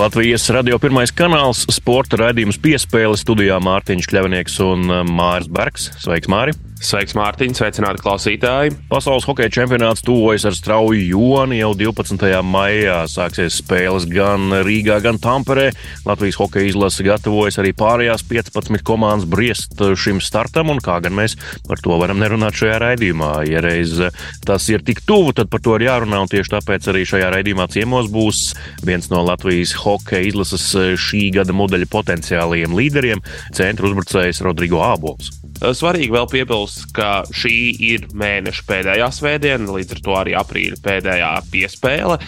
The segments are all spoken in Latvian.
Latvijas radio pirmais kanāls, sporta raidījums piespēle studijā Mārtiņš Kļavnieks un uh, Māris Bergs. Sveiks, Māri! Sveiks, Mārtiņ, sveicināti klausītāji! Pasaules hokeja čempionāts tuvojas ar strauju joni. Jau 12. maijā sāksies spēles gan Rīgā, gan Tamperē. Latvijas hokeja izlase gatavojas arī pārējās 15 komandas briest šim startam, un kā gan mēs par to varam nerunāt šajā raidījumā. Ja reiz tas ir tik tuvu, tad par to ir jārunā, un tieši tāpēc arī šajā raidījumā ciemos būs viens no Latvijas hokeja izlases šī gada modeļa potenciālajiem līderiem - centra uzbrucējs Rodrigo Ābols. Svarīgi vēl piebilst, ka šī ir mēneša pēdējā svētdiena, līdz ar to arī aprīļa pēdējā piespēle.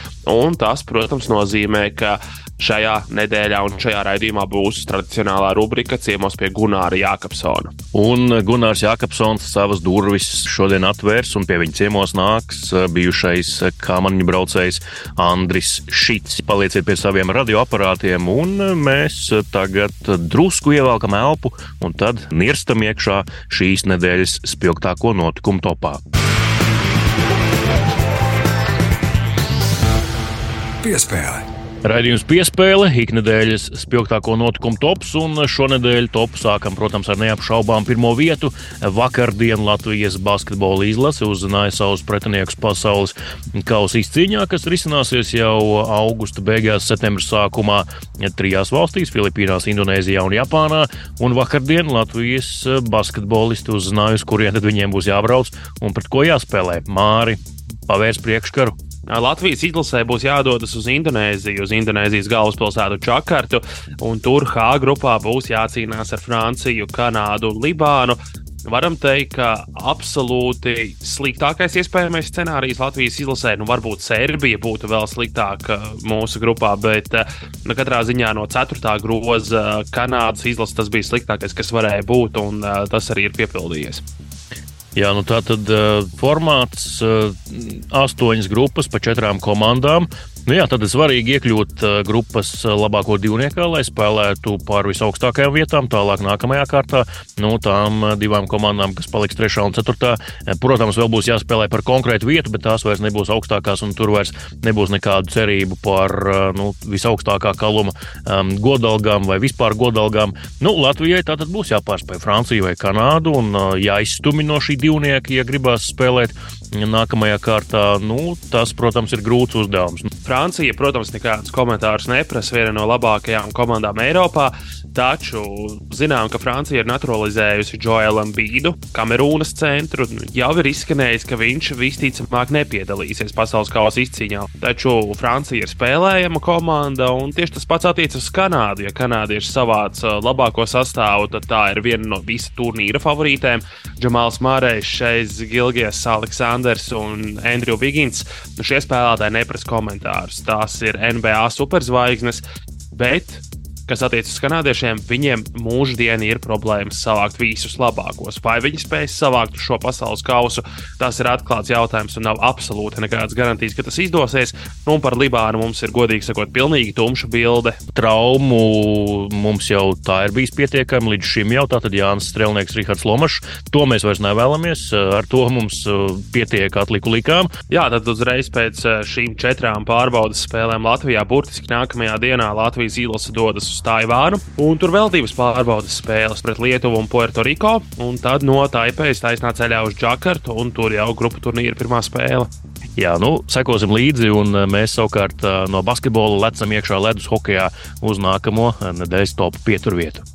Tas, protams, nozīmē, ka šajā nedēļā un šajā raidījumā būs tradicionālā rubrika ciemos pie Gunāra Jākapsona. Un Gunārs Jākapsons savas durvis šodien atvērs, un pie viņa ciemos nāks bijušais kāmaņu braucējs Andris Šits. Palieciet pie saviem radioaparātiem, un mēs tagad drusku ievelkam elpu, un tad nirstam iekšā šīs nedēļas spilgtāko notikumu topā. Piespēle. Raidījums piespēle, iknedēļas spilgtāko notikumu tops, un šonadēļ topu sākam, protams, ar neapšaubām pirmo vietu. Vakardien Latvijas basketbola izlase uzzināja savus pretiniekus pasaules kausa izcīņā, kas risināsies jau augusta beigās, septembra sākumā trijās valstīs - Filipīnās, Indonēzijā un Japānā. Un vakardien Latvijas basketbolisti uzzināja, uz kurien tad viņiem būs jābrauc un pret ko jāspēlē. Māri pavērs priekškaru Latvijas izlasē būs jādodas uz Indonēziju, uz Indonēzijas galvaspilsētu Čakartu, un tur H grupā būs jācīnās ar Franciju, Kanādu un Libānu. Varam teikt, ka absolūti sliktākais iespējamais scenārijs Latvijas izlasē, nu, varbūt Serbija būtu vēl sliktāka mūsu grupā, bet nu, katrā ziņā no 4. groza Kanādas izlases tas bija sliktākais, kas varēja būt, un tas arī ir piepildījies. Jā, nu tā tad uh, formāts uh, astoņas grupas pa četrām komandām. Nu jā, tad ir svarīgi iekļūt uh, grupas labāko divniekā, lai spēlētu par visaugstākajām vietām. Tālāk, nākamajā kārtā, nu, tām divām komandām, kas paliks 3 un 4. Protams, vēl būs jāspēlē par konkrētu vietu, bet tās vairs nebūs augstākās, un tur vairs nebūs nekādu cerību par nu, visaugstākā kaluma um, godalgām vai vispār godalgām. Nu, Latvijai tātad būs jāpārspēj Franciju vai Kanādu un uh, jāizstumj no šī divnieki, ja gribās spēlēt nākamajā kārtā. Nu, tas, protams, ir grūts uzdevums. Francija, protams, nekādus komentārus neprasa. Viena no labākajām komandām Eiropā. Taču zinām, ka Francija ir naturalizējusi Joelu Ambīdu, Kamerūnas centru. Jau ir izskanējis, ka viņš visticamāk nepiedalīsies pasaules kausa izcīņā. Taču Francija ir spēlējama komanda, un tieši tas pats attiecas uz Kanādu. Ja kanādieši savāc uh, labāko sastāvu, tad tā ir viena no visa turnīra favorītēm. Džamāls Mārējs, Šeis Gilgies, Aleksandrs un Andrew Vigins. Nu, šie spēlētāji neprasa komentārus. Tās ir NBA superzvaigznes, bet kas attiecas uz kanādiešiem, viņiem mūždienā ir problēmas savākt visus labākos. Vai viņi spēs savākt šo pasaules kausu, tas ir atklāts jautājums un nav absolūti nekādas garantijas, ka tas izdosies. Nu, un par Libānu mums ir godīgi sakot, pilnīgi tumša bilde. Traumu mums jau tā ir bijis pietiekami līdz šim jau. Tātad Jānis Strelnieks, Rihards Lomašs. To mēs vairs nevēlamies. Ar to mums uh, pietiek atliku likām. Jā, tad uzreiz pēc uh, šīm četrām pārbaudas spēlēm Latvijā burtiski nākamajā dienā Latvijas īlasa dodas uz Taivānu, un tur vēl divas pārbaudas spēles pret Lietuvu un Puertoriko, un tad no Taipējas taisnā ceļā uz Džakartu, un tur jau grupu turnīra pirmā spēle. Jā, nu, sekosim līdzi, un mēs savukārt no basketbola lecam iekšā ledus hokeja uz nākamo nedēļas topu pieturvietu.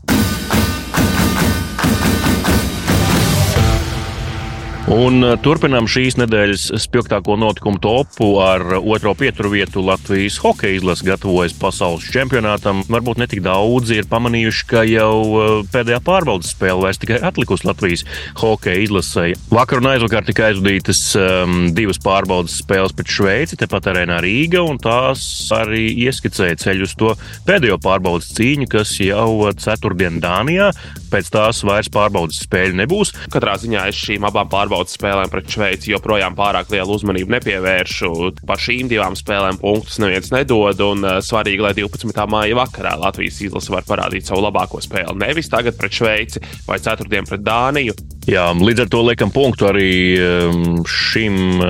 Un uh, turpinām šīs nedēļas spilgtāko notikumu topu ar otro pieturvietu Latvijas hokeja izlases gatavojas pasaules čempionātam. Varbūt ne tik daudzi ir pamanījuši, ka jau uh, pēdējā pārbaudas spēle vairs tikai atlikusi Latvijas hokeja izlasē. Vakar un aizvakar tika aizvadītas um, divas pārbaudas spēles pret Šveici, tepat arēnā Rīga, un tās arī ieskicēja ceļu uz to pēdējo pārbaudas cīņu, kas jau ceturtdien Dānijā. Pēc tās vairs pārbaudas spēļu nebūs. Katrā ziņā es šīm abām pārbaudām pārbaudas spēlēm pret Šveici joprojām pārāk lielu uzmanību nepievēršu. Par šīm divām spēlēm punktus neviens nedod, un uh, svarīgi, lai 12. māja vakarā Latvijas izlase var parādīt savu labāko spēli. Nevis tagad pret Šveici vai ceturtdien pret Dāniju. Jā, līdz ar to liekam punktu arī um, šim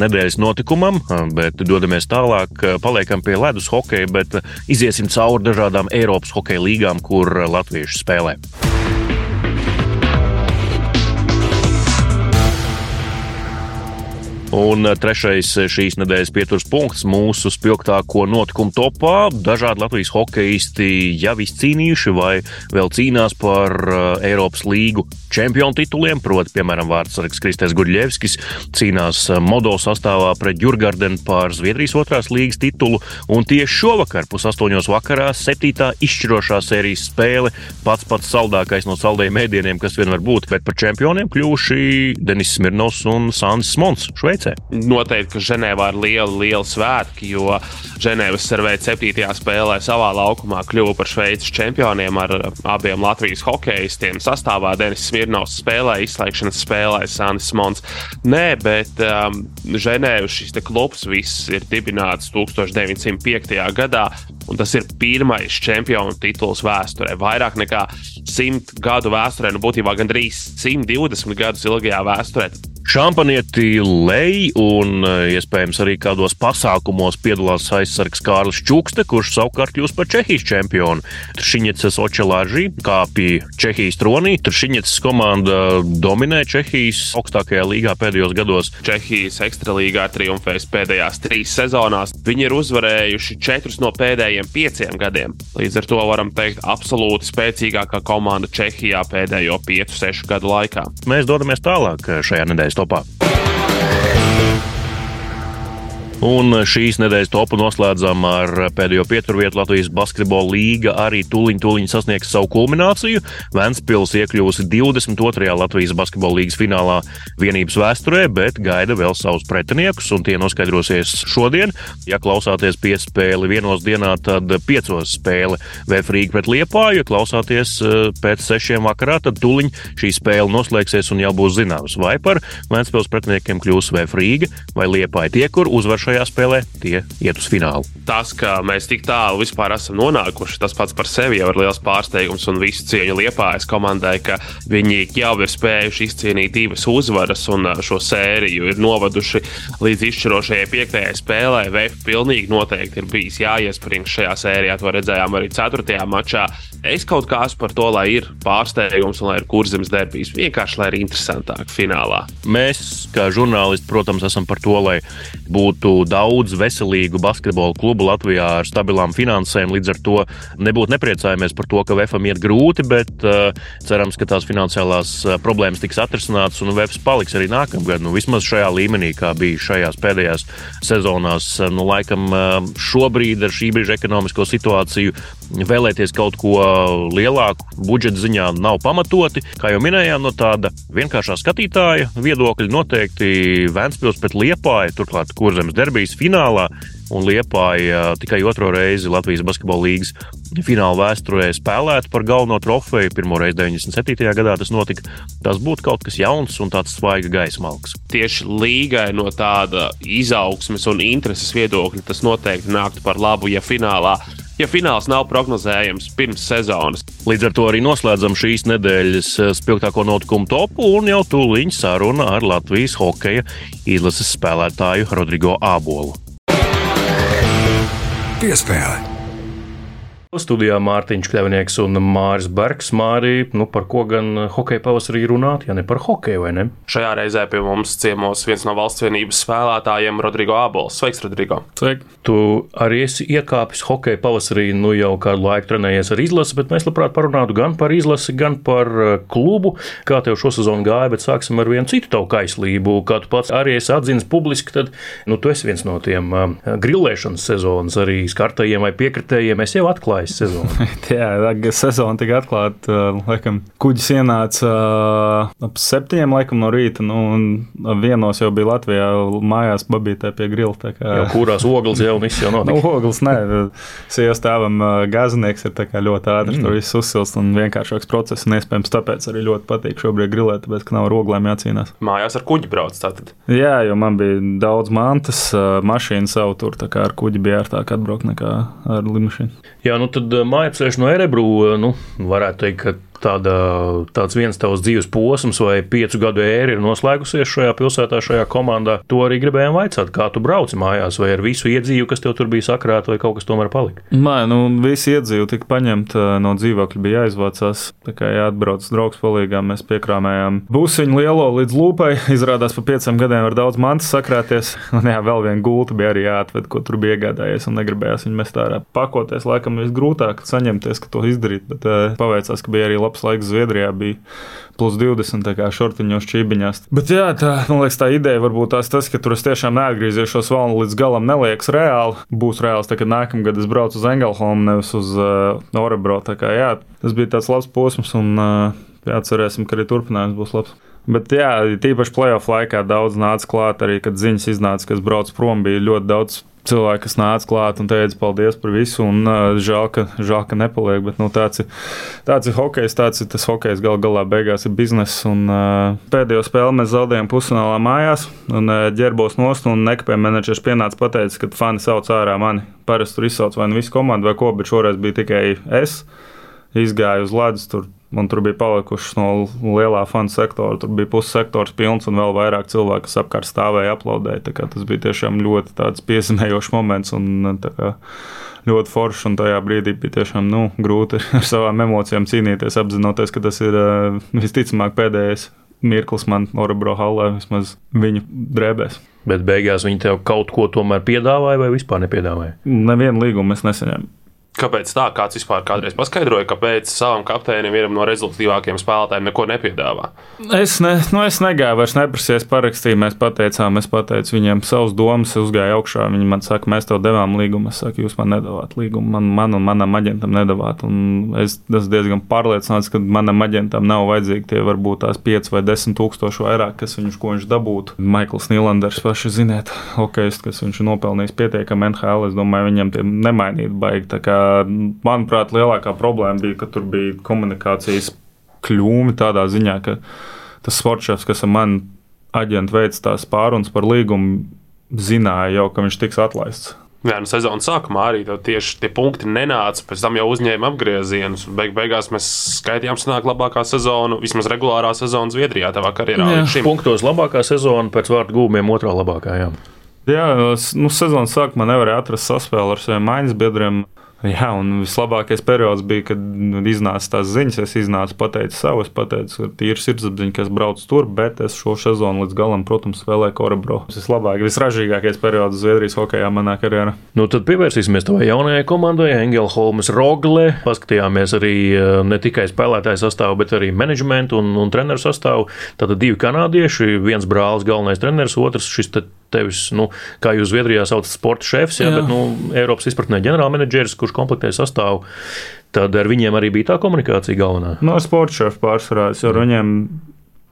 nedēļas notikumam, bet dodamies tālāk, paliekam pie ledus hokeja, bet iziesim cauri dažādām Eiropas hokeja līgām, kur latvieši spēlē. Un eh, trešais eh, šīs nedēļas pieturas punkts mūsu spilgtāko notikumu topā. Dažādi Latvijas hokeisti jau izcīnījuši vai vēl cīnās par eh, Eiropas līgu čempionu tituliem. Proti, piemēram, Vārtsargs Kristēns Guļļevskis cīnās Modo sastāvā pret Jurgardenu par Zviedrijas otrās līgas titulu. Un tieši šovakar, pusaustoņos vakarā, septītā izšķirošā sērijas spēle, pats pats saldākais no saldējiem mēdieniem, kas vien var būt, bet par čempioniem kļuvuši Denis Smirnovs un Sandis Mons. Šveicē. Šveicē. Noteikti, ka Ženēvā ir liela, liela svētki, jo Ženēvas servēja 7. spēlē savā laukumā kļuva par Šveices čempioniem ar abiem Latvijas hokeistiem. Sastāvā Denis Smirnovs spēlēja izslēgšanas spēlē Sandis Mons. Nē, bet um, Ženēvas šis klubs viss ir dibināts 1905. gadā, un tas ir pirmais čempionu tituls vēsturē. Vairāk nekā simt gadu vēsturē, nu būtībā gandrīz 120 gadus ilgajā vēsturē Šampanieti lej, un eh, iespējams arī kādos pasākumos piedalās aizsargs Kārlis Čukste, kurš savukārt kļūst par Čehijas čempionu. Tršiņets Očelāžī kāpja Čehijas tronī. Tršiņets komanda dominē Čehijas augstākajā līgā pēdējos gados. Čehijas ekstralīgā triumfēs pēdējās trīs sezonās. Viņi ir uzvarējuši četrus no pēdējiem pieciem gadiem. Līdz ar to varam teikt, absolūti spēcīgākā komanda Čehijā pēdējo piecu, sešu gadu laikā. Mēs dodamies tālāk šajā nedēļas topā. Un šīs nedēļas topu noslēdzam ar pēdējo pieturvietu Latvijas basketbola līga. Arī tūlīt, tūlīt sasniegs savu kulmināciju. Ventspils iekļūsi 22. Latvijas basketbola līgas finālā vienības vēsturē, bet gaida vēl savus pretiniekus, un tie noskaidrosies šodien. Ja klausāties piespēli vienos dienā, tad piecos spēle VF Rīga pret Liepāju. Ja klausāties eh, pēc sešiem vakarā, tad tūlīt šī spēle noslēgsies un jau būs zināms, vai par Ventspils pretiniekiem kļūs VF Rīga vai Liepāja. Tie, kur uzvar šajā spēlē, tie iet uz finālu. Tas, ka mēs tik tālu vispār esam nonākuši, tas pats par sevi jau ir liels pārsteigums un visu cieņu liepājas komandai, ka viņi jau ir spējuši izcīnīt divas uzvaras un šo sēriju ir novaduši līdz izšķirošajai piektajai spēlē. VF pilnīgi noteikti ir bijis jāiespringst šajā sērijā. To redzējām arī ceturtajā mačā. Es kaut kā esmu par to, lai ir pārsteigums un lai ir kurzemes derbijas. Vienkārši lai ir interesantāk finālā. Mēs, kā žurnālisti, protams, esam par to, lai būtu daudz veselīgu basketbola klubu Latvijā ar stabilām finansēm. Līdz ar to nebūtu nepriecājamies par to, ka VFam iet grūti, bet uh, cerams, ka tās finansiālās uh, problēmas tiks atrisinātas un VFs paliks arī nākamgad. Nu, vismaz šajā līmenī, kā bija šajās pēdējās sezonās. Nu, laikam uh, šobrīd ar šī brīža ekonomisko situāciju vēlēties kaut ko lielāku budžeta ziņā nav pamatoti. Kā jau minējām, no tāda vienkāršā skatītāja viedokļa noteikti Vēncpils pret Liepāju, turklāt Kurzemes derbijas finālā. Un Liepāja tikai otro reizi Latvijas basketbola līnijas fināla vēsturē spēlēt par galveno trofeju. Pirmo reizi 97. gadā tas notika. Tas būtu kaut kas jauns un tāds svaiga gaisa malks. Tieši līgai no tāda izaugsmes un intereses viedokļa tas noteikti nāktu par labu, ja finālā ja fināls nav prognozējams pirms sezonas. Līdz ar to arī noslēdzam šīs nedēļas eh, spilgtāko notikumu topu un jau tūlīt saruna ar Latvijas hokeja izlases spēlētāju Rodrigo Ābolu. Piespēle! Studijā Mārtiņš Kļavnieks un Māris Bergs. Mārī, nu par ko gan hokeja pavasarī runāt, ja ne par hokeju, vai ne? Šajā reizē pie mums ciemos viens no valsts vienības spēlētājiem, Rodrigo Abols. Sveiks, Rodrigo! Sveiki! Tu arī esi iekāpis hokeja pavasarī, nu jau kādu laiku trenējies ar izlasi, bet mēs labprāt parunātu gan par izlasi, gan par uh, klubu. Kā tev šo sezonu gāja, bet sāksim ar vienu citu tavu kaislību. Kā tu pats arī esi atzīts publiski, tad nu, tu esi viens no tiem uh, grilēšanas sezonas arī skartajiem vai piekritējiem. Es jau atklāju atklājis sezonu. Jā, sezona tika atklāta. Laikam, kuģis ienāca ap septiņiem laikam, no rīta. Nu, un vienos jau bija Latvijā mājās, babītē pie grila. Kā... Jau kurās ogles jau viss jau notika? nu, ogles nē, sievas tēvam gazinieks ir ļoti ātrs, mm. tur viss uzsilst un vienkāršāks process. Un iespējams tāpēc arī ļoti patīk šobrīd grilēt, tāpēc, ka nav ar oglēm jācīnās. Mājās ar kuģi brauc tātad? Jā, jo man bija daudz mantas, mašīna savu tur, tā kā ar kuģi bija ērtāk atbraukt nekā ar lidmašīnu. Jā, nu tad mājapceļš no Erebru, nu, varētu teikt, ka tāda, tāds viens tavs dzīves posms vai piecu gadu ēra ir noslēgusies šajā pilsētā, šajā komandā. To arī gribējām vaicāt, kā tu brauci mājās, vai ar visu iedzīvu, kas tev tur bija sakrāta, vai kaut kas tomēr palika. Nē, nu, visi iedzīvi tika paņemti no dzīvokļa, bija jāizvācās. Tā kā jāatbrauc draugs palīgā, mēs piekrāmējām busiņu lielo līdz lūpai. Izrādās, pa pieciem gadiem var daudz mantas sakrāties. Un jā, vēl viena gulta bija arī jāatved, ko tur bija iegādājies un negribējās viņu mest ārā. Pakoties laikam visgrūtāk saņemties, ka to izdarīt, bet uh, paveicās, ka bija arī labs laiks Zviedrijā. Bija plus 20, kā šortiņos, čībiņās. Bet jā, tā, man liekas, tā ideja varbūt tās tas, ka tur es tiešām neatgriezīšos vēl līdz galam, neliekas reāli. Būs reāls, tā, kad nākamgad es braucu uz Engelholmu, nevis uz uh, Orebro. Tā kā jā, tas bija tāds labs posms, un uh, jāatcerēsim, ka arī turpinājums būs labs. Bet, jā, tīpaši playoff laikā daudz nāca klāt, arī kad ziņas iznāca, kas brauc prom, bija ļoti daudz cilvēki, kas nāca klāt un teica paldies par visu. Un, uh, žēl, ka, žēl, ka nepaliek. Bet, nu, tāds, ir, tāds ir hokejs, tāds ir tas hokejs. Galu galā beigās ir bizness. Un, uh, pēdējo spēli mēs zaudējām pusfinālā mājās. Un uh, ģērbos nost un nekapēja menedžers pienāca pateicis, ka fani sauc ārā mani. Parasti tur izsauc vai nu visu komandu vai ko, bet šoreiz bija tikai es. Izgāju uz ledus, tur Man tur bija palikušas no lielā fanu sektora. Tur bija puses sektors pilns un vēl vairāk cilvēku, kas apkārt stāvēja, aplaudēja. Tas bija tiešām ļoti piezīmējošs moments un kā, ļoti foršs. Un tajā brīdī bija tiešām nu, grūti ar savām emocijām cīnīties, apzinoties, ka tas ir visticamāk pēdējais mirklis man Orabro hallē, vismaz viņu drēbēs. Bet beigās viņi tev kaut ko tomēr piedāvāja vai vispār nepiedāvāja? Nevienu līgumu es nesaņēmu. Kāpēc tā? Kāds vispār kādreiz paskaidroja, kāpēc savam kapteinim, vienam no rezultātīvākajiem spēlētājiem, neko nepiedāvā? Es, ne, nu es negāju, vairs neprasīju, parakstīju. Mēs pateicām, es pateicu viņiem savus domas, uzgāju augšā. Viņi man saka, mēs tev devām līgumu. Es saku, jūs man nedavāt līgumu, man, man un manam aģentam nedavāt. Un es esmu diezgan pārliecināts, ka manam aģentam nav vajadzīgi tie varbūt tās 5 vai 10 tūkstoši vairāk, kas viņš, ko viņš dabūtu. Maikls Nīlanders paši ziniet, hokejs, kas viņš ir nopelnījis pietiekami NHL. Es domāju, viņam tie nemainīt baigi manuprāt, lielākā problēma bija, ka tur bija komunikācijas kļūme tādā ziņā, ka tas sportšefs, kas ar mani aģentu veids tās pārunas par līgumu, zināja jau, ka viņš tiks atlaists. Jā, nu sezonas sākumā arī tieši tie punkti nenāca. Pēc tam jau uzņēma apgriezienus. Beig beigās mēs skaitījām, sanāk, labākā sezona, vismaz regulārā sezona Zviedrijā, tavā karjerā. Jā, punktos labākā sezona, pēc vārdu gūmiem otrā labākā. Jā, jā nu, sezonas sākumā nevarēja atrast saspēli ar saviem maiņas biedriem. Jā, un vislabākais periods bija, kad nu, iznāca tās ziņas. Es iznācu, pateicu savu, es pateicu, ka tīri sirdsapziņa, kas brauc tur, bet es šo sezonu līdz galam, protams, spēlēju Korabro. Tas ir labāk, visražīgākais periods Zviedrijas hokeja manā karjerā. Nu, tad pievērsīsimies tavai jaunajai komandai, Engelholmas Rogle. Paskatījāmies arī eh, ne tikai spēlētāju sastāvu, bet arī menedžmentu un, un treneru sastāvu. Tātad divi kanādieši, viens brālis, galvenais treneris, otrs šis tevis, nu, kā jūs Zviedrijā saucat, sporta šefs, jā, jā. bet nu, Eiropas izpratnē ģenerālmenedžeris, kurš komplektē sastāvu. Tad ar viņiem arī bija tā komunikācija galvenā. No nu, sporta šefa pārsvarā, jo mm. viņiem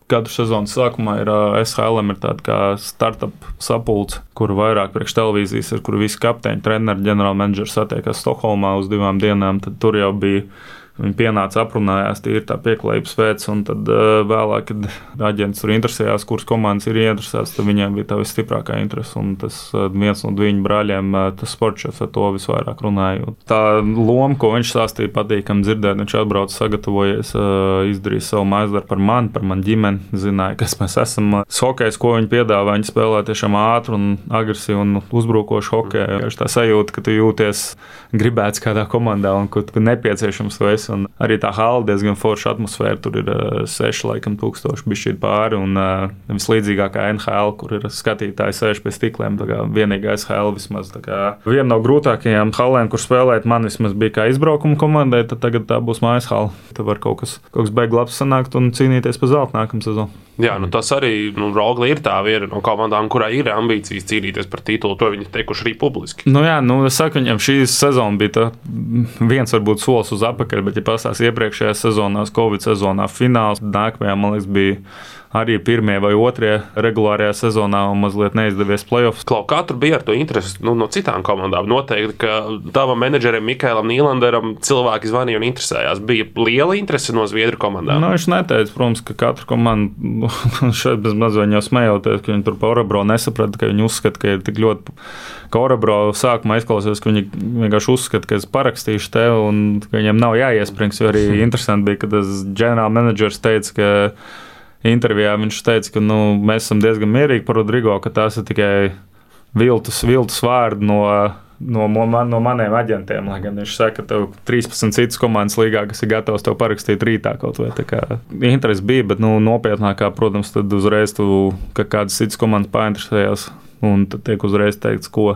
gadu sezonas sākumā ir uh, SHLM ir tāda kā startup sapulce, kur vairāk priekš televīzijas, ar kuru visi kapteiņi, treneri, ģenerālmenedžeri satiekas Stokholmā uz divām dienām. Tad tur jau bija Viņi pienāca, aprunājās, tīri tā pieklājības pēc, un tad uh, vēlāk, kad aģents tur interesējās, kuras komandas ir ieinteresētas, tad viņiem bija tā visstiprākā interese. Un tas uh, viens no viņu brāļiem, uh, tas sports ar to visvairāk runāja. Un tā loma, ko viņš stāstīja, patīkami dzirdēt. Viņš atbrauca, sagatavojies, izdarīja savu maizdarbу par mani, par manu ģimeni, zināja, kas mēs esam. Hokejs, ko viņi piedāvā, viņi spēlē tiešām ātru un agresīvu un uzbrukošu hokeju. Tā sajūta, ka tu jūties gribēts kādā komandā un ka nepieciešams tu un arī tā hala diezgan forša atmosfēra. Tur ir uh, seši, laikam, tūkstoši bišķīt pāri, un uh, vislīdzīgākā NHL, kur ir skatītāji sēž pie stikliem. Vienīgā SHL vismaz. Viena no grūtākajām halēm, kur spēlēt, man vismaz bija kā izbraukuma komandai, tad tagad tā būs mājas hala. Tad var kaut kas, kaut kas beigas labs sanākt un cīnīties par zelta nākamā sezonā. Jā, nu tas arī nu, Rogli ir tā viena no komandām, kurai ir ambīcijas cīnīties par titulu. To viņi teikuši arī publiski. Nu, jā, nu, es saku, viņam šī sezona bija viens varbūt solis uz apakaļ, bet, ja pastāstīs iepriekšējā sezonā, Covid sezonā, fināls, nākamajā, man liekas, bija arī pirmie vai otrie regulārajā sezonā un mazliet neizdevies playoffs. Klau, tur bija ar to interesi nu, no citām komandām? Noteikti, ka tavam menedžerim Mikēlam Nīlanderam cilvēki zvanīja un interesējās. Bija liela interese no Zviedru komandām. Nu, viņš neteica, protams, ka katra komanda šeit bez mazliet smējoties, ka viņi tur par Orabro nesaprata, ka viņi uzskata, ka ir tik ļoti. Ka Orabro sākumā izklausījās, ka viņi vienkārši uzskata, ka es parakstīšu te un ka viņiem nav jāiesprings. Jo arī interesanti bija, ka tas ģenerālmenedžers teica, ka intervijā viņš teica, ka nu, mēs esam diezgan mierīgi par Rodrigo, ka tās ir tikai viltus, viltus vārdi no, no, man, no maniem aģentiem. Lai gan viņš saka, ka tev 13 citas komandas līgā, kas ir gatavs tev parakstīt rītā kaut vai tādu. Interesi bija, bet nu, nopietnākā, protams, tad uzreiz tu, ka kādas citas komandas painteresējās un tad tiek uzreiz teikts, ko.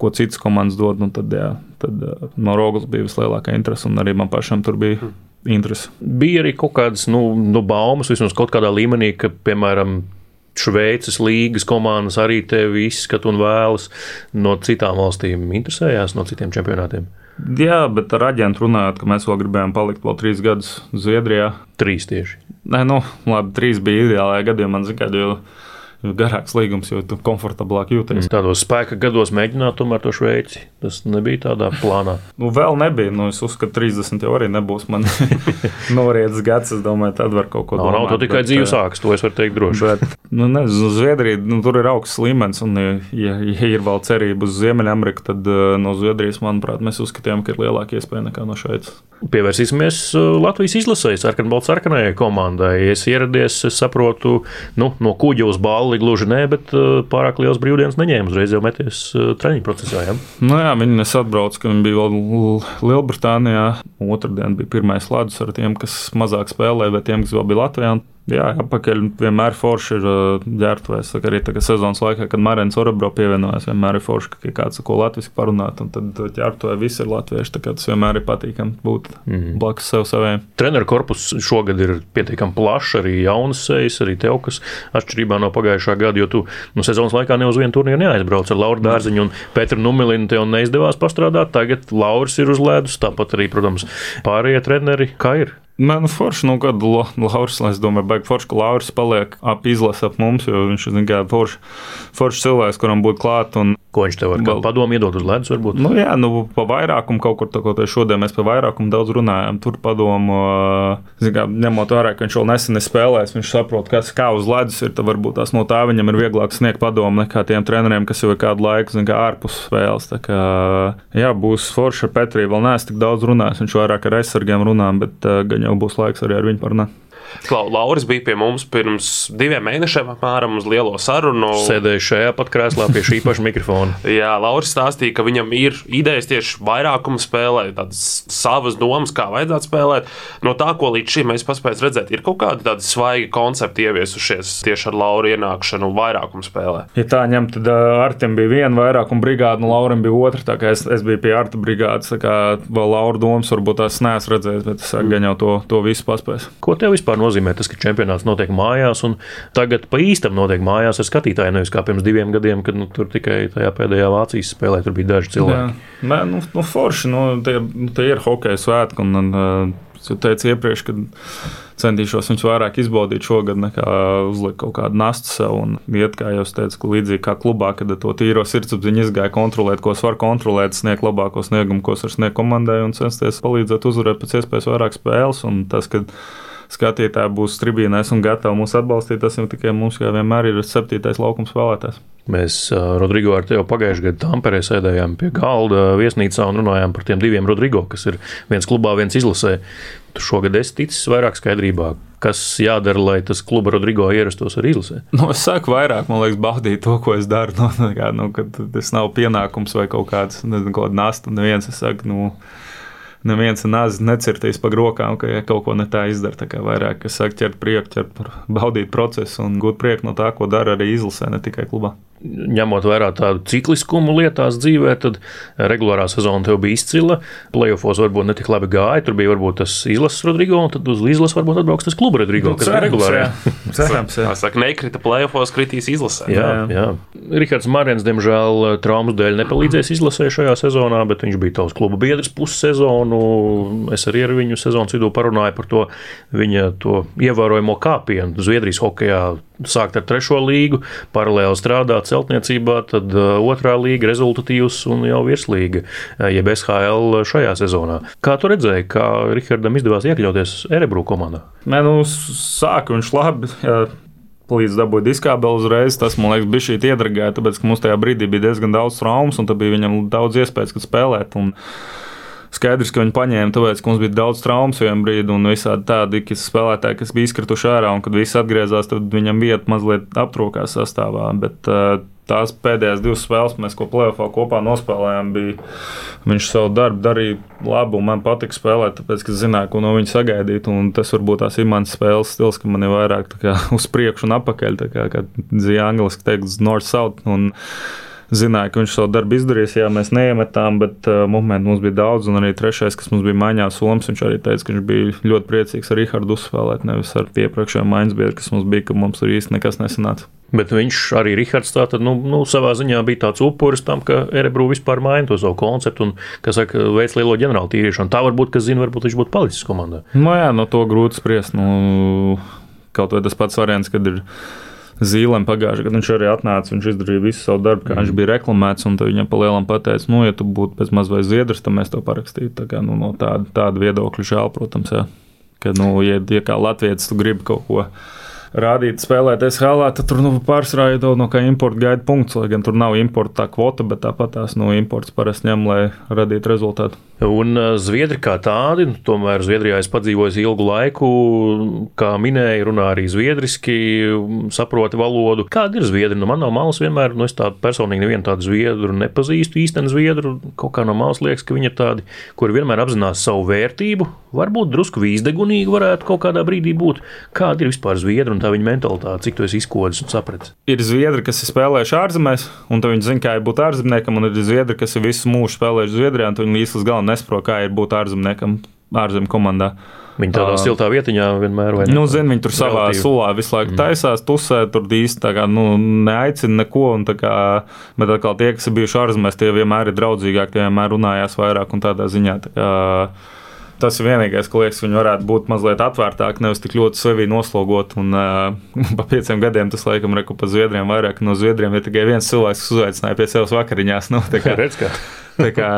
Ko citas komandas dod, nu tad, jā, tad no Rogas bija vislielākā interese, un arī man pašam tur bija. Hmm interesi. Bija arī kaut kādas nu, nu, baumas, vismaz kaut kādā līmenī, ka, piemēram, Šveices līgas komandas arī tevi izskata un vēlas no citām valstīm interesējās, no citiem čempionātiem. Jā, bet ar aģentu runājot, ka mēs vēl gribējām palikt vēl trīs gadus Zviedrijā. Trīs tieši. Nē, nu, labi, trīs bija ideālajā gadījumā, man zina, jo garāks līgums, jo tu komfortablāk jūties. Mm. Tādos spēka gados mēģināt tomēr to Šveici. Tas nebija tādā plānā. nu, vēl nebija. Nu, es uzskatu, ka 30 jau arī nebūs man norietis gads. Es domāju, tad var kaut ko tādu. Nav, nav to tikai dzīve sāks, to es varu teikt droši. Bet, nu, nezinu, Zviedrija, nu, tur ir augsts līmenis, un, ja, ja ir vēl cerība uz Ziemeļameriku, tad no Zviedrijas, manuprāt, mēs uzskatījām, ka ir lielāka iespēja nekā no Šveices. Pievērsīsimies Latvijas izlasēji, sarkanbalts-sarkanajai komandai. Es ieradies, es saprotu, nu, no kuģa uz balvu Galli gluži nē, bet uh, pārāk liels brīvdienas neņēma. Uzreiz jau meties uh, treniņu procesā. Ja? Nu jā, viņi nesatbrauc, ka viņi bija vēl Lielbritānijā. Otradien bija pirmais ledus ar tiem, kas mazāk spēlēja, bet tiem, kas vēl bija Latvijā. Jā, apakaļ vienmēr forši ir ģērbtuvēs. Arī tagad sezonas laikā, kad Marijas Orabro pievienojās, vienmēr ir forši, ka kāds ko latviešu parunāt, un tad ģērbtuvē viss ir latvieši. Tas vienmēr ir patīkami būt mm -hmm. blakus sev saviem. Treneru korpus šogad ir pietiekami plašs, arī jaunas sejas, arī tev, kas atšķirībā no pagājušā gada, jo tu nu, sezonas laikā ne uz vienu turnīru neaizbrauc ar Lauru Dārziņu un Petru Numilinu. Tev neizdevās pastrādāt, tagad Lauris ir uz ledus, tāpat arī, protams, pārējie treneri. Kā ir? Man nu, forši, nu, kad Lauris, es domāju, baigi forši, ka Lauris paliek ap izlasi ap mums, jo viņš ir, kā forši, forši cilvēks, kuram būtu klāt. Un, Ko viņš tev var Bal... padomu iedot uz ledus? Varbūt? Nu, jā, nu, pa vairākumu kaut kur tā, kaut šodien mēs par vairākumu daudz runājam. Tur padomu, kā, ņemot vērā, ka viņš vēl nesen ir spēlējis, viņš saprot, kas kā uz ledus ir. Tad varbūt tas no tā viņam ir vieglāk sniegt padomu nekā tiem treneriem, kas jau ir kādu laiku, kā ārpus spēles. Tā kā, jā, būs forši ar Petriju. Vēl neesmu tik daudz runājis, viņš vairāk ar aizsargiem runā, bet gan jau būs laiks arī ar viņu parunāt. Lauris bija pie mums pirms diviem mēnešiem, apmēram uz lielo sarunu. Sēdēju šajā pat krēslā pie šī paša mikrofona. Jā, Lauris stāstīja, ka viņam ir idejas tieši vairākuma spēlē, tādas savas domas, kā vajadzētu spēlēt. No tā, ko līdz šim mēs paspējām redzēt, ir kaut kādi tādi svaigi koncepti ieviesušies tieši ar Lauru ienākšanu vairākuma spēlē. Ja tā ņem, tad Artim bija viena vairākuma brigāde, un Lauram bija otra. Tā kā es, es biju pie Arta brigādes, tā kā vēl Laura domas varbūt tās neesmu redzējis, bet es gan jau to, to visu paspēju. Ko tev vispār nozīmē tas, ka čempionāts notiek mājās, un tagad pa īstam notiek mājās ar skatītājiem. Nevis kā pirms diviem gadiem, kad nu, tur tikai tajā pēdējā Vācijas spēlē bija daži cilvēki. Jā, Nē, nu, nu, forši, nu, tie, tie ir hokeja svētki. Un, un, Es jau teicu iepriekš, ka centīšos viņus vairāk izbaudīt šogad, nekā uzlikt kaut kādu nastu sev. Un iet, kā jau teicu, ka līdzīgi kā klubā, kad to tīro sirdsapziņu izgāja kontrolēt, ko var kontrolēt, sniegt labāko sniegumu, ko var sniegt komandai un censties palīdzēt uzvarēt pēc iespējas vairāk spēles. Un tas, kad skatītāji būs tribīnēs un gatavi mūs atbalstīt. Tas jau tikai mums, kā vienmēr, ir septītais laukums spēlētājs. Mēs, Rodrigo, ar tevi pagājušajā gadā Tamperē sēdējām pie galda viesnīcā un runājām par tiem diviem Rodrigo, kas ir viens klubā, viens izlasē. Tu šogad esi ticis vairāk skaidrībā, kas jādara, lai tas kluba Rodrigo ierastos ar izlasē? Nu, es saku, vairāk, man liekas, baudīt to, ko es daru. Nu, kā, nu, tas nav pienākums vai kaut kāds, nezinu, nasta. Neviens, es saku, nu, neviens nāzi necirtīs pa rokām, ka ja kaut ko ne tā izdara. Tā kā vairāk, kas saka, ķert prieku, ķert, baudīt procesu un gūt prieku no tā, ko dara arī izlasē, ne tikai klubā ņemot vērā tādu cikliskumu lietās dzīvē, tad regulārā sezona tev bija izcila. Playoffs varbūt ne tik labi gāja. Tur bija varbūt tas izlases Rodrigo, un tad uz izlases varbūt atbrauks tas kluba Rodrigo, kas ir regulārā. Cerams, jā. Saka, nekrita playoffs, kritīs izlasē. Jā, jā. jā. Rihards Marins, diemžēl, traumas dēļ nepalīdzēs izlasē šajā sezonā, bet viņš bija tavs kluba biedrs pussezonu. Es arī ar viņu sezonas vidū parunāju par to viņa to ievērojamo kāpienu Zviedrijas hokeja sākt ar trešo līgu, paralēli strādāt celtniecībā, tad uh, otrā līga rezultatīvs un jau virslīga, uh, jeb SHL šajā sezonā. Kā tu redzēji, kā Rihardam izdevās iekļauties Erebru komandā? Nē, nu, sāka viņš labi. Jā. Līdz dabūja diskābeli uzreiz. Tas, man liekas, bija šī iedragāja, tāpēc, ka mums tajā brīdī bija diezgan daudz traumas, un tad bija viņam daudz iespējas, kad spēlēt. Un, Skaidrs, ka viņi paņēma, tāpēc, ka mums bija daudz traumas vienā brīdī, un visādi tādi spēlētāji, kas bija izkrituši ārā, un kad viss atgriezās, tad viņam vieta mazliet aptrūkās sastāvā. Bet, uh, tās pēdējās divas spēles, mēs ko plēsoņā kopā nospēlējām, bija viņš savu darbu darīja labi, un man patika spēlēt, tāpēc, ka zināju, ko no viņa sagaidīt. Tas varbūt tās ir mans spēles stils, ka man ir vairāk kā, uz priekšu un apakaļ, kā, kā dzīvo angliski teikt, north-south zināja, ka viņš savu darbu izdarīs. Jā, mēs neiemetām, bet uh, momentu mums bija daudz. Un arī trešais, kas mums bija maiņā, Soms, viņš arī teica, ka viņš bija ļoti priecīgs ar Rihardu uzspēlēt, nevis ar iepriekšējo maiņas biedru, kas mums bija, ka mums tur īsti nekas nesanāca. Bet viņš arī Rihards tātad, nu, nu, savā ziņā bija tāds upuris tam, ka Erebru vispār maina to savu konceptu un, kas saka, veids lielo ģenerālu tīrīšanu. Tā varbūt, kas zina, varbūt viņš būtu palicis komandā. Nu, jā, no to grūti spriest. Nu, kaut vai tas pats variants, kad ir Zīlēm pagājušajā gadā viņš arī atnāca, viņš izdarīja visu savu darbu, kā mm. viņš bija reklamēts, un viņam pa lielam pateica, nu, ja tu būtu pēc maz vai zviedrs, tad mēs to parakstītu. Tā kā, nu, no tāda, tāda viedokļa žēl, protams, jā. Ka, nu, ja, ja kā latviečs tu gribi kaut ko rādīt, spēlēt SHL, tad tur nu, pārsvarā jau no kā importa gaida punkts, lai gan tur nav importa tā kvota, bet tāpat tās no imports parasti ņem, lai radītu rezultātu. Un Zviedri kā tādi, nu, tomēr Zviedrijā es padzīvoju ilgu laiku, kā minēju, runā arī zviedriski, saproti valodu. Kāda ir zviedri? Nu, man no malas vienmēr, nu, es tādu personīgi nevienu tādu zviedru nepazīstu, īstenu zviedru. Kaut kā no malas liekas, ka viņi ir tādi, kuri vienmēr apzinās savu vērtību, varbūt drusku vīzdegunīgi varētu kaut kādā brīdī būt. Kāda ir vispār zviedru un tā viņa mentalitāte, cik to es izkodis un sapratu? Ir zviedri, kas ir spēlējuši ārzemēs, un viņi zina, kā ir būt ārzemniekam, un ir zviedri, kas ir visu mūžu spēlējuši Zviedrijā, un viņi līdz galam nesaprot, kā ir būt ārzemniekam ārzemju komandā. Viņi tādā uh, siltā vietiņā vienmēr ir. Nu, zin, viņi tur savā relatīvi. sulā visu laiku mm. taisās, tusē, tur īsti kā, nu, neaicina neko. Kā, bet atkal tie, kas ir bijuši ārzemēs, tie vienmēr ir draudzīgāki, tie vienmēr runājās vairāk un tādā ziņā. Tā kā, Tas ir vienīgais, ko liekas, viņi varētu būt mazliet atvērtāki, nevis tik ļoti sevi noslogot. Un uh, pa pieciem gadiem tas, laikam, reku pa zviedriem vairāk no zviedriem ir tikai viens cilvēks, kas uzaicināja pie sevis vakariņās. Nu, kā, Redz, kā. Tā kā,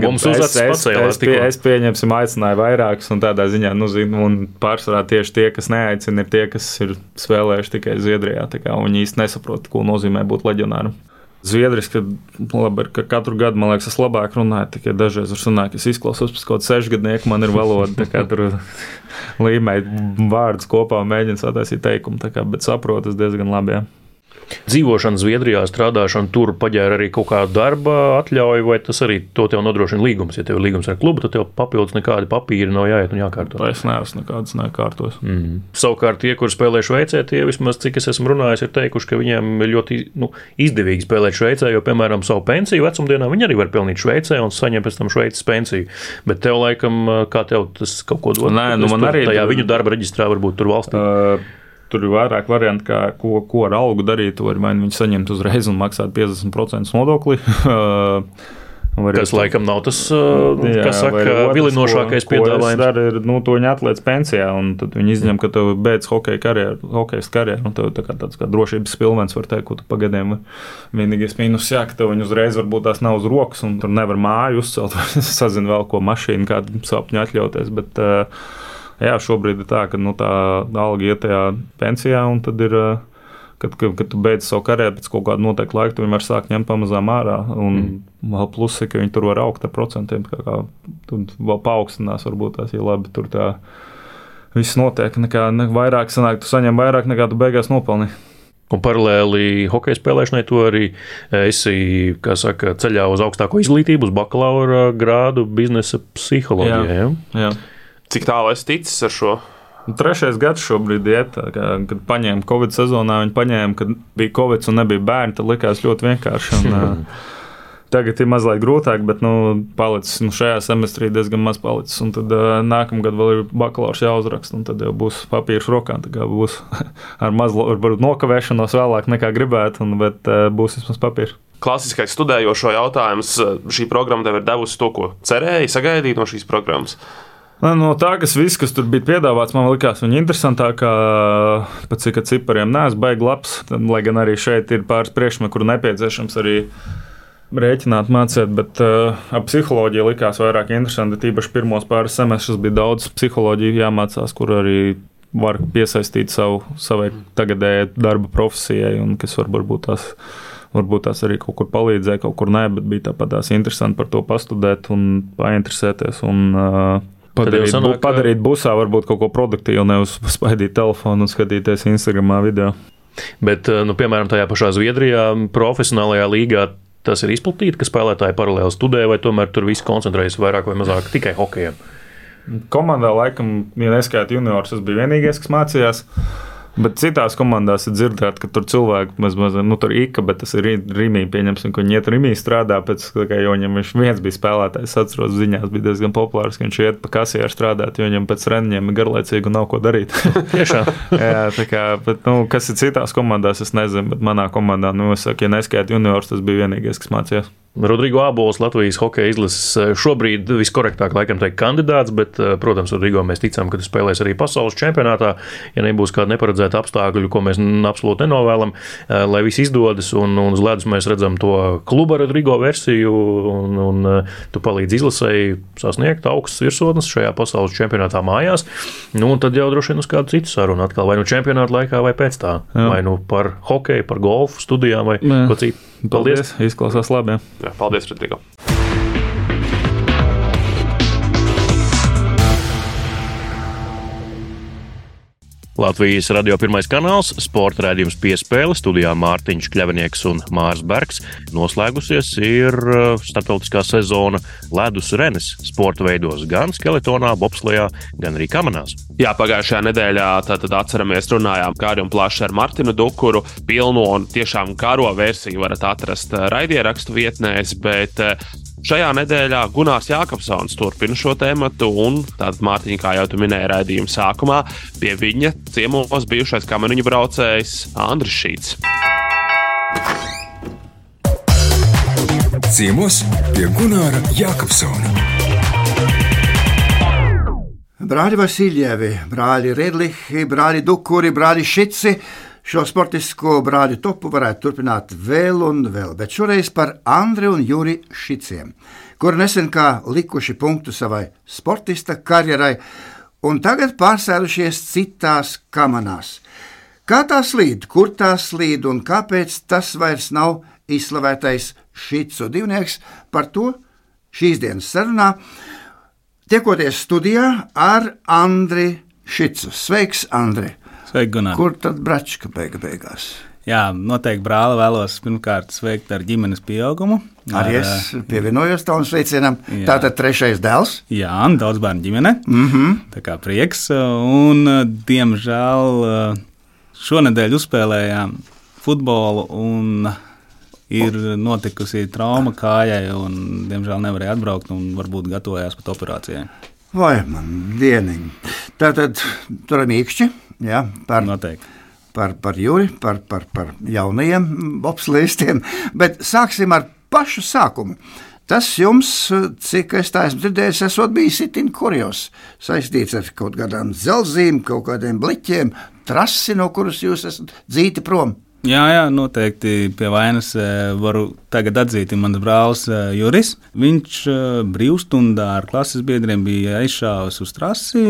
Mums uzvedas es, es, es, pie, es pieņemsim, aicināju vairākus, un tādā ziņā, nu, zin, un pārsvarā tieši tie, kas neaicina, ir tie, kas ir spēlējuši tikai Zviedrijā. Kā, viņi īsti nesaprot, ko nozīmē būt leģionāram. Zviedriski, labi, ka katru gadu, man liekas, es labāk runāju, tikai dažreiz var sanākt, es izklausos pēc kaut kāda sešgadnieka, man ir valoda, tā kā tur līmēt vārdus kopā mēģinu sataisīt teikumu, tā kā, bet saprotu es diezgan labi. Jā dzīvošana Zviedrijā, strādāšana tur paģēra arī kaut kādu darba atļauju, vai tas arī to tev nodrošina līgums? Ja tev ir līgums ar klubu, tad tev papildus nekādi papīri nav jāiet un jākārto. Es neesmu nekādas nekārtos. Mm -hmm. Savukārt tie, kur spēlē Šveicē, tie vismaz cik es esmu runājis, ir teikuši, ka viņiem ir ļoti nu, izdevīgi spēlēt Šveicē, jo, piemēram, savu pensiju vecumdienā viņi arī var pelnīt Šveicē un saņemt pēc tam Šveices pensiju. Bet tev laikam, kā tev tas kaut ko dod? Nē, nu man arī. Tajā viņu darba reģistrā varbūt tur valstī. Uh, Tur ir vairāk variantu, kā, ko, ko ar algu darīt. Var vai nu viņi saņemt uzreiz un maksāt 50% nodokli. Tas laikam nav tas, jā, kas saka, vilinošākais piedāvājums. Dara, ir, nu, to viņi atliec pensijā, un tad viņi izņem, ka tu beidz hokeja karjeru, hokejas karjeru, un tev tā kā tāds kā drošības pilvens var teikt, ko tu pagadiem. Vienīgais mīnus, jā, ka tev viņi uzreiz varbūt tās nav uz rokas, un tur nevar māju uzcelt, sazin vēl ko mašīnu, kādu sapņu atļauties. Bet, uh, jā, šobrīd ir tā, ka nu, tā alga iet tajā pensijā, un tad ir. Kad, kad, kad tu beidz savu karjeru, pēc kaut kāda noteikta laika, tu vari sākt ņemt pamazām ārā. Un mm. vēl plusi, ka viņi tur var augt ar procentiem. Kā, kā, tur vēl paaugstinās, varbūt tās ir labi. Tur tā viss notiek. Nekā, ne, vairāk sanāk, tu saņem vairāk nekā tu beigās nopelnīji. Un paralēli hokeja spēlēšanai, tu arī esi saka, ceļā uz augstāko izglītību, uz bakalaura grādu biznesa psiholoģijā. Jā, jā. Cik tālu es ticis ar šo? Trešais gads šobrīd ir, kad paņēma Covid sezonā. Viņi paņēma, kad bija Covid un nebija bērni. Tas likās ļoti vienkārši. Un, Tagad ir mazliet grūtāk, bet nu, palicis, nu, šajā semestrī diezgan maz palicis. Un tad uh, nākamgad vēl ir bakalaura jāuzraksta, un tad jau būs papīrs rokā. Tā būs ar mazu varbūt nokavēšanos vēlāk nekā gribētu, un, bet uh, būs vismaz papīrs. Klasiskais studējošo jautājums. Šī programma tev ir devusi to, ko cerēji sagaidīt no šīs programmas. No tā, kas, viss, kas tur bija piedāvāts, man likās viņa interesantākā. Pēc cik cipariem neesmu baigi labs, lai gan arī šeit ir pāris priekšmeti, kur nepieciešams arī rēķināt, mācīt, bet uh, ap psiholoģiju likās vairāk interesanti. Tīpaši pirmos pāris semestrus bija daudz psiholoģiju jāmācās, kur arī var piesaistīt savu, savai tagadējai darba profesijai, un kas varbūt tās, varbūt tās arī kaut kur palīdzēja, kaut kur nē, bet bija tāpat tās interesanti par to pastudēt un painteresēties. Un, uh, Padarīt, sanāk, padarīt busā varbūt kaut ko produktīvu, nevis spaidīt telefonu un skatīties Instagram video. Bet, nu, piemēram, tajā pašā Zviedrijā, profesionālajā līgā, tas ir izplatīti, ka spēlētāji paralēli studē, vai tomēr tur viss koncentrējas vairāk vai mazāk tikai hokejam? Komandā, laikam, ja neskaita juniors, tas bija vienīgais, kas mācījās. Bet citās komandās ir dzirdēts, ka tur cilvēki maz, maz, nu, tur īka, bet tas ir Rīgā. Pieņemsim, ka viņi iet Rīgā strādā pēc tam, kad viņam viens bija spēlētājs. Es atceros, ziņās bija diezgan populārs, ka viņš iet pa kasieru strādāt, jo viņam pēc treniņiem ir garlaicīgi un nav ko darīt. Tiešām. Jā, tā kā, bet, nu, kas ir citās komandās, es nezinu, bet manā komandā, nu, es saku, ja neskaita juniors, tas bija vienīgais, kas mācījās. Rodrigo Abols, Latvijas hokeja izlases eh, šobrīd viskorektāk laikam teikt kandidāts, bet, eh, protams, Rodrigo mēs ticam, ka tas spēlēs arī pasaules čempionātā. Ja nebūs kāda neparedzēta apstākļu, ko mēs absolūti nenovēlam, eh, lai viss izdodas, un, un uz ledus mēs redzam to kluba Rodrigo versiju, un, un tu palīdzi izlasēji sasniegt augstas virsotnes šajā pasaules čempionātā mājās. Nu, tad jau droši vien uz kādu citu sarunu atkal, vai nu čempionāta laikā, vai pēc tā, Jā. vai nu par hokeju, par golfu studijām vai Jā. ko citu. Paldies! Paldies. Izklausās labi! Jā, paldies, Rodrigo! Latvijas radio pirmais kanāls, sporta rādījums piespēle, studijā Mārtiņš Kļavinieks un Mārs Bergs. Noslēgusies ir uh, starptautiskā sezona ledus renes sporta veidos gan skeletonā, bobslējā, gan arī kamanās. Jā, pagājušajā nedēļā tātad atceramies runājām kāri un plaši ar Martinu Dukuru. Pilno un tiešām karo versiju varat atrast uh, raidierakstu vietnēs, bet uh, Šajā nedēļā Gunārs Jākapsons turpina šo tēmu, un tātad Mārtiņa, kā jau tu minēji, raidījuma sākumā pie viņa ciemos bijušais kameriņu braucējs Andris Šīts. Ciemos pie Gunāra Jākapsona. Brāļi Vasiljevi, brāļi Redlihi, brāļi Dukuri, brāļi Šici Šo sportisko brāļu topu varētu turpināt vēl un vēl, bet šoreiz par Andriu un Juri Šiciem, kur nesen kā likuši punktu savai sportista karjerai un tagad pārsēlušies citās kamanās. Kā tās līd, kur tās līd un kāpēc tas vairs nav izslavētais Šicu divnieks, par to šīs dienas sarunā tiekoties studijā ar Andri Šicu. Sveiks, Andri! Sveiki, Gunār. Kur tad bračka beiga beigās? Jā, noteikti brāli vēlos pirmkārt sveikt ar ģimenes pieaugumu. Arī es eh, pievienojos tam sveicienam. Jā. Tātad trešais dēls. Jā, daudz bērnu ģimene. Mm -hmm. Tā kā prieks. Un, diemžēl, šonadēļ uzspēlējām futbolu un ir notikusi trauma kājai, un, diemžēl, nevarēja atbraukt un varbūt gatavojās pat operācijai. Vai man dieniņ. Tātad tur ir mīkšķi ja, par, Noteikti. par, par Juri, par, par, par jaunajiem bobslēgstiem. Bet sāksim ar pašu sākumu. Tas jums, cik es tā esmu dzirdējis, esot bijis itin kurjos, saistīts ar kaut kādām dzelzīm, kaut kādiem bliķiem, trasi, no kuras jūs esat dzīti prom. Jā, jā, noteikti pie vainas eh, varu tagad atzīt, mans brālis eh, Juris. Viņš eh, brīvstundā ar klases biedriem bija aizšāvis uz trasi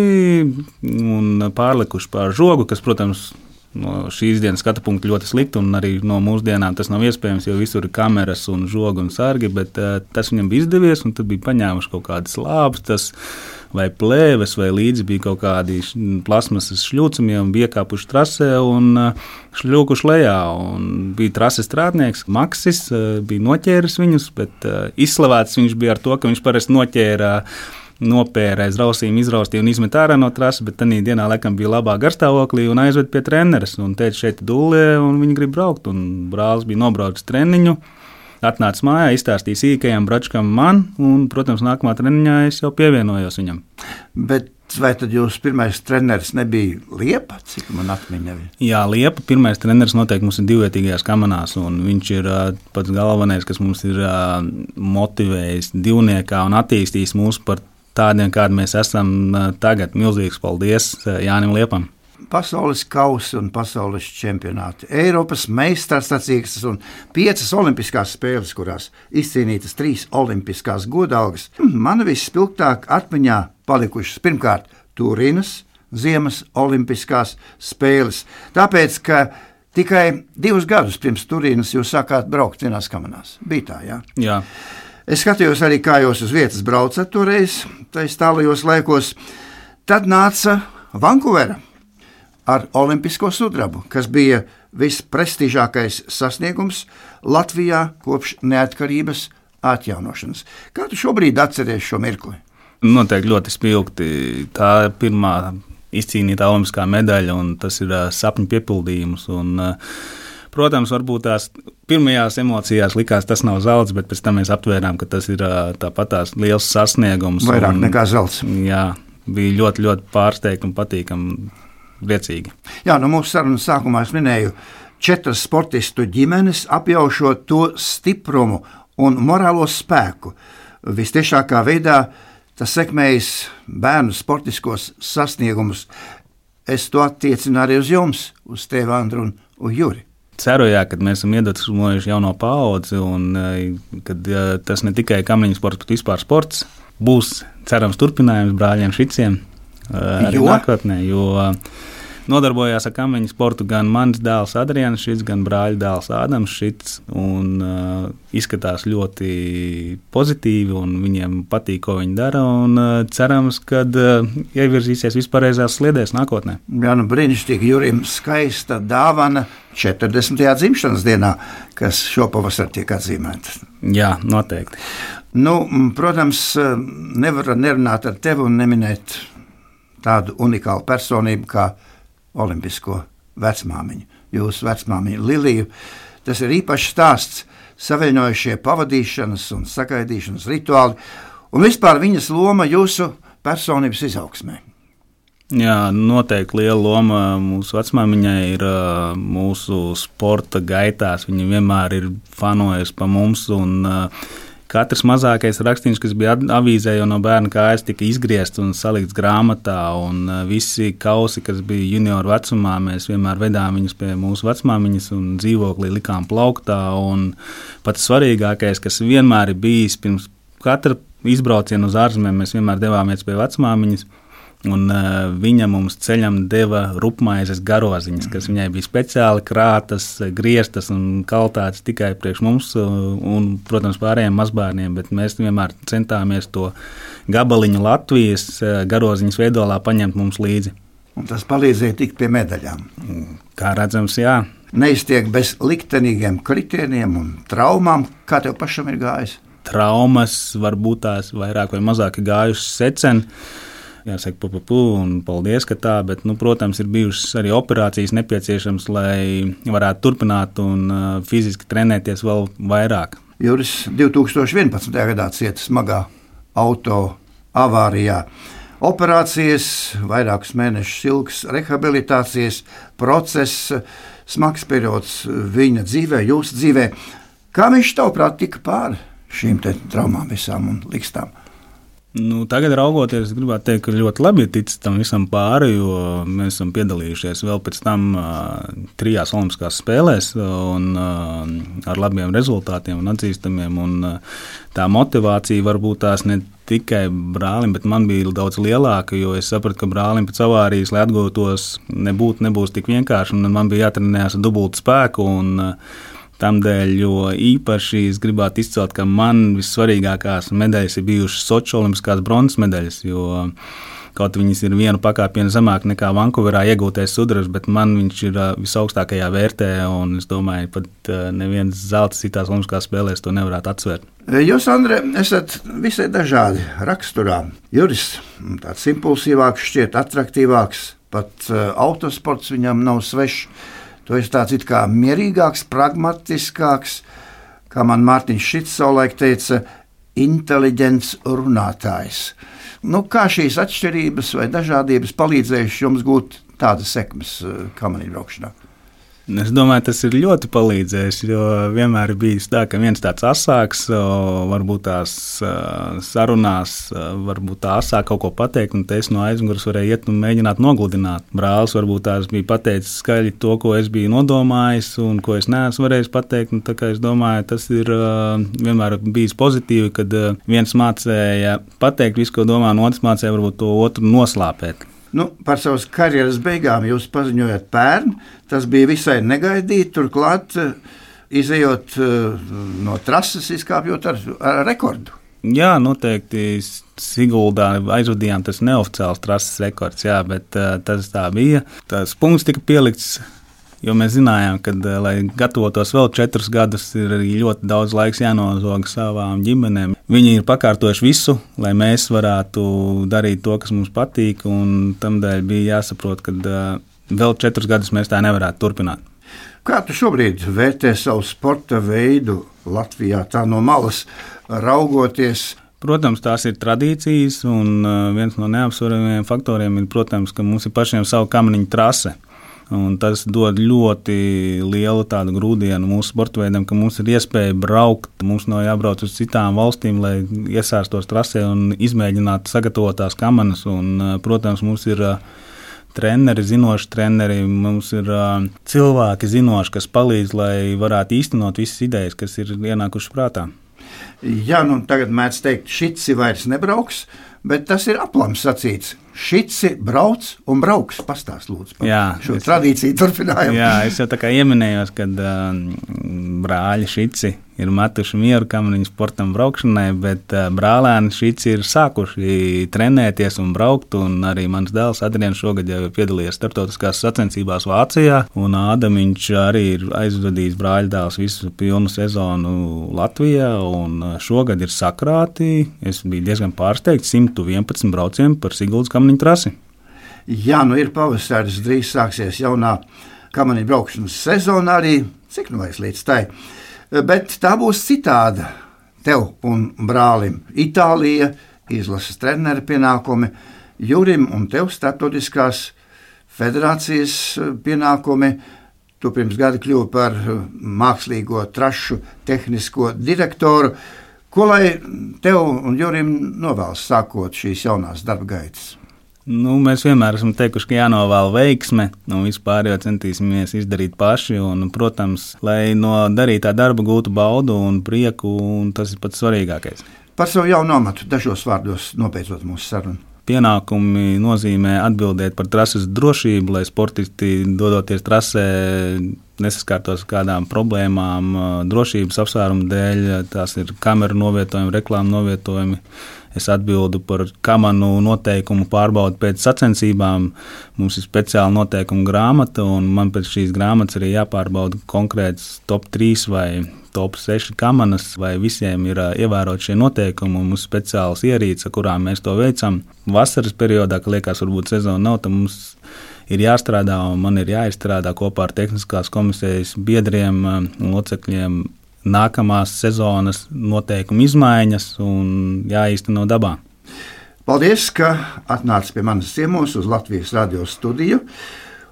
un pārlikuši pār žogu, kas, protams, no šīs dienas skatu punkta ļoti slikti, un arī no mūsdienām tas nav iespējams, jo visur ir kameras un žogi un sargi, bet uh, tas viņam bija izdevies, un tad bija paņēmuši kaut kādas lāpstas vai plēves, vai līdzi bija kaut kādi plasmasas šļūcami, bija iekāpuši trasē un šļūkuši lejā. Un bija trases strādnieks, Maksis, bija noķēris viņus, bet izslavēts viņš bija ar to, ka viņš parasti noķēra nopēra aiz rausīm, izraustīja un izmet ārā no trases, bet tajā dienā laikam bija labā garstāvoklī un aizved pie treneris. Un teica, šeit dūlē, un viņi grib braukt. Un brālis bija nobraucis treniņu. Atnācis mājā, izstāstīja sīkajam bračkam man, un, protams, nākamā treniņā es jau pievienojos viņam. Bet vai tad jūsu pirmais treneris nebija Liepa? Cik man atmiņā ir? Jā, Liepa. Pirmais treneris noteikti mums ir divvietīgajās kamerās, un viņš ir uh, pats galvenais, kas mums ir uh, motivējis divniekā un attīstījis mūs par tādiem, kādi mēs esam tagad. Milzīgs paldies Jānim Liepam! pasaules kausi un pasaules čempionāti, Eiropas meistarstacīgas un piecas olimpiskās spēles, kurās izcīnītas trīs olimpiskās godalgas. Man vispilgtāk atmiņā palikušas pirmkārt Turīnas Ziemas Olimpiskās spēles, tāpēc, ka tikai divus gadus pirms Turīnas jūs sākāt braukt vienās kamerās. Bija tā, jā? Jā. Es skatījos arī, kā jūs uz vietas braucat toreiz, tajos tālajos laikos. Tad nāca Vankūvera ar olimpisko sudrabu, kas bija visprestižākais sasniegums Latvijā kopš neatkarības atjaunošanas. Kā tu šobrīd atceries šo mirkli? Noteikti ļoti spilgti. Tā ir pirmā izcīnītā olimpiskā medaļa, un tas ir sapņu piepildījums. Un, uh, Protams, varbūt tās pirmajās emocijās likās, tas nav zelts, bet pēc tam mēs aptvērām, ka tas ir tāpat tās liels sasniegums. Vairāk un, nekā zelts. Jā, bija ļoti, ļoti pārsteigti un patīkami priecīgi. Jā, no nu, mūsu sarunas sākumā es minēju četras sportistu ģimenes, apjaušot to stiprumu un morālo spēku. Vistiešākā veidā tas sekmējis bērnu sportiskos sasniegumus. Es to attiecinu arī uz jums, uz tevi, Andru un Juri. Ceru, jā, ka mēs esam iedvesmojuši jauno paudzi, un kad tas ne tikai kamieņu sports, bet vispār sports būs cerams turpinājums brāļiem Šiciem arī jo? nākotnē. Jo nodarbojās ar kameņu sportu gan mans dēls Adrians Šits, gan brāļa dēls Ādams Šits. Un, uh, izskatās ļoti pozitīvi, un viņiem patīk, ko viņi dara. Un, uh, cerams, ka uh, ievirzīsies vispārējās sliedēs nākotnē. Jā, nu brīnišķīgi, Jurim, skaista dāvana 40. dzimšanas dienā, kas šopavasar tiek atzīmēta. Jā, noteikti. Nu, protams, nevar nerunāt ar tevi un neminēt tādu unikālu personību kā olimpisko vecmāmiņu, jūsu vecmāmiņu Liliju. Tas ir īpašs stāsts, savienojušie pavadīšanas un sagaidīšanas rituāli, un vispār viņas loma jūsu personības izaugsmē. Jā, noteikti liela loma mūsu vecmāmiņai ir mūsu sporta gaitās. Viņa vienmēr ir fanojusi pa mums. Un, uh, Katrs mazākais rakstīns, kas bija avīzē, jau no bērna kājas, tika izgriezts un salikts grāmatā. Un uh, visi kausi, kas bija junioru vecumā, mēs vienmēr vedām viņus pie mūsu vecmāmiņas un dzīvoklī likām plauktā. Un pats svarīgākais, kas vienmēr ir bijis pirms katra izbrauciena uz ārzemēm, mēs vienmēr devāmies pie vecmāmiņas Un, uh, viņa mums ceļam deva rupmaizes garoziņas, kas viņai bija speciāli krātas, grieztas un kaltātas tikai priekš mums un, protams, pārējiem mazbērniem. Bet mēs vienmēr centāmies to gabaliņu Latvijas garoziņas veidolā paņemt mums līdzi. Un tas palīdzēja tikt pie medaļām. Kā redzams, jā. Neiztiek bez liktenīgiem kritieniem un traumām, kā tev pašam ir gājis. Traumas varbūt tās vairāk vai mazāk gājušas seceni jāsaka, pu, pu, pu, un paldies, ka tā, bet, nu, protams, ir bijušas arī operācijas nepieciešamas, lai varētu turpināt un fiziski trenēties vēl vairāk. Juris 2011. gadā cieta smagā auto avārijā. Operācijas, vairākus mēnešus ilgs rehabilitācijas process, smags periods viņa dzīvē, jūsu dzīvē. Kā viņš tavuprāt tika pāri šīm traumām visām un likstām? Nu, tagad, raugoties, es gribētu teikt, ka ļoti labi ir ticis tam visam pāri, jo mēs esam piedalījušies vēl pēc tam uh, trijās Olimpiskās spēlēs un, uh, ar labiem rezultātiem un atzīstamiem. Un, uh, tā motivācija varbūt tās ne tikai brālim, bet man bija daudz lielāka, jo es sapratu, ka brālim pēc avārijas, lai atgūtos, nebūt, nebūs tik vienkārši, man bija jātrenējas ar dubultu spēku. Un, uh, Tādēļ, jo īpaši es gribētu izcelt, ka man vissvarīgākās medaļas ir bijušas Sochi Olimpiskās bronzas medaļas. Kaut viņas ir vienu pakāpienu zemāk nekā Vankūverā iegūtais sudrabs, bet man viņš ir visaugstākajā vērtē. Es domāju, ka pat neviens zelta citās Olimpiskās spēlēs to nevarētu atsvērt. Jūs, Andrej, esat visai dažādi raksturā. Juris tāds impulsīvāks, šķiet attraktīvāks, pat autosports viņam nav svešs. Tu esi tāds it kā mierīgāks, pragmatiskāks, kā man Mārtiņš Šits savulaik teica, inteliģents runātājs. Nu, kā šīs atšķirības vai dažādības palīdzējušas jums gūt tādas sekmes eh, kamerā braukšanā? Es domāju, tas ir ļoti palīdzējis. Jo vienmēr bijis tā, ka viens tāds asāks, varbūt tās sarunās, varbūt tā asāk kaut ko pateikt, un es no aizmugures varēju iet un mēģināt nogludināt. Brālis varbūt tās bija pateicis skaļi to, ko es biju nodomājis, un ko es neesmu varējis pateikt. Nu, es domāju, tas ir vienmēr bijis pozitīvi, kad viens mācīja pateikt visu, ko domā, un otrs mācīja varbūt to otru noslāpēt. Nu, par savas karjeras beigām jūs paziņojat pērn. Tas bija visai negaidīti. Turklāt, eh, izējot eh, no trases, izkāpjot ar, ar rekordu. Jā, noteikti. Siguldā aizvadījām tas neoficiāls trases rekords, jā, bet uh, tas tā bija. Tas punkts tika pielikts Jo mēs zinājām, ka, eh, lai gatavotos vēl četrus gadus, ir ļoti daudz laiks jānozog savām ģimenēm. Viņi ir pakārtojuši visu, lai mēs varētu darīt to, kas mums patīk. Tādēļ bija jāsaprot, ka eh, vēl četrus gadus mēs tā nevarētu turpināt. Kā tu šobrīd vērtē savu sporta veidu Latvijā, tā no malas raugoties? Protams, tās ir tradīcijas, un eh, viens no neapsveramajiem faktoriem ir, protams, ka mums ir pašiem savu kamaniņu trase. Tas dod ļoti lielu grūdienu mūsu sporta veidam, ka mums ir iespēja braukt. Mums nav jābrauc uz citām valstīm, lai iesāstos trasē un izmēģinātu sagatavotās kamanas. Un, protams, mums ir treneri, zinoši treneri, mums ir cilvēki zinoši, kas palīdz, lai varētu īstenot visas idejas, kas ir ienākušas prātā. Jā, nu tagad mēdz teikt, šis vairs nebrauks, bet tas ir aplams sacīts. Šis brauc un brauks. Pastāstiet, lūdzu, par jā, šo es, tradīciju turpinājumu. Jā, es jau tā kā ieminējos, kad uh, brāļi Šici ir metuši mieru kamaniņu sportam braukšanai, bet uh, brālēni šīs ir sākuši trenēties un braukt. Un arī mans dēls Adrians šogad jau ir piedalījies starptautiskās sacensībās Vācijā. Un Ādamiņš arī ir aizvadījis brāļa dēls visu pilnu sezonu Latvijā. Un šogad ir sakrāti. Es biju diezgan pārsteigts 111 braucienu par Siguldas kamaniņu trasi. Jā, nu ir pavasaris, drīz sāksies jaunā kamaniņu braukšanas sezona arī. Cik nu vairs līdz tai? bet tā būs citāda. Tev un brālim Itālija, izlases treneru pienākumi, Jurim un tev starptautiskās federācijas pienākumi. Tu pirms gada kļuvi par mākslīgo trašu tehnisko direktoru. Ko lai tev un Jurim novēlas sākot šīs jaunās darba gaitas? Nu, mēs vienmēr esam teikuši, ka jānovēl veiksme, un vispār jau centīsimies izdarīt paši. Un, protams, lai no darītā darba gūtu baudu un prieku, un tas ir pats svarīgākais. Par savu jaunu amatu dažos vārdos nopēcot mūsu sarunu. Pienākumi nozīmē atbildēt par trases drošību, lai sportisti dodoties trasē nesaskārtos ar kādām problēmām, drošības apsvērumu dēļ. Tās ir kameru novietojumi, reklāmu novietojumi Es atbildu par kamanu noteikumu pārbaudi pēc sacensībām. Mums ir speciāla noteikuma grāmata, un man pēc šīs grāmatas arī jāpārbauda konkrēts top 3 vai top 6 kamanas, vai visiem ir ievērot šie noteikumi. Mums ir speciāls ierīce, kurām mēs to veicam. Vasaras periodā, kad liekas, varbūt sezona nav, tad mums ir jāstrādā, un man ir jāizstrādā kopā ar tehniskās komisijas biedriem un locekļiem nākamās sezonas noteikumu izmaiņas un jāīsteno dabā. Paldies, ka atnācāt pie manas ciemos uz Latvijas radio studiju.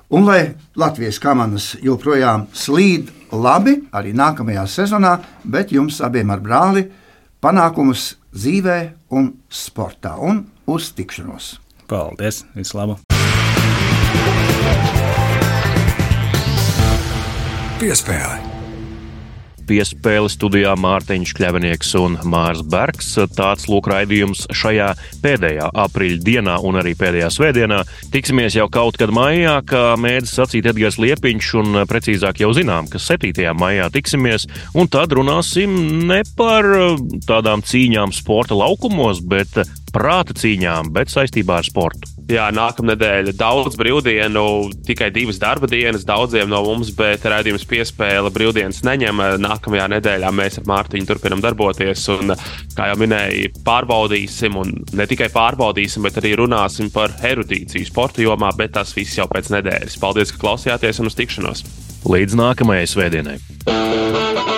Un lai Latvijas komandas joprojām slīd labi arī nākamajā sezonā, bet jums abiem ar brāli panākumus dzīvē un sportā. Un uz tikšanos! Paldies! Vislabāk! Piespēle! Piespēle studijā Mārtiņš Kļavinieks un Mārs Bergs. Tāds lūk raidījums šajā pēdējā aprīļa dienā un arī pēdējā svētdienā. Tiksimies jau kaut kad maijā, kā mēdz sacīt Edgars Liepiņš, un precīzāk jau zinām, ka 7. maijā tiksimies, un tad runāsim ne par tādām cīņām sporta laukumos, bet prāta cīņām, bet saistībā ar sportu. Jā, nākamā nedēļa daudz brīvdienu, tikai divas darba dienas daudziem no mums, bet redzējums piespēle brīvdienas neņem. Nākamajā nedēļā mēs ar Mārtiņu turpinam darboties un, kā jau minēju, pārbaudīsim, un ne tikai pārbaudīsim, bet arī runāsim par erudīciju sporta jomā, bet tas viss jau pēc nedēļas. Paldies, ka klausījāties un uz tikšanos! Līdz nākamajai svētdienai!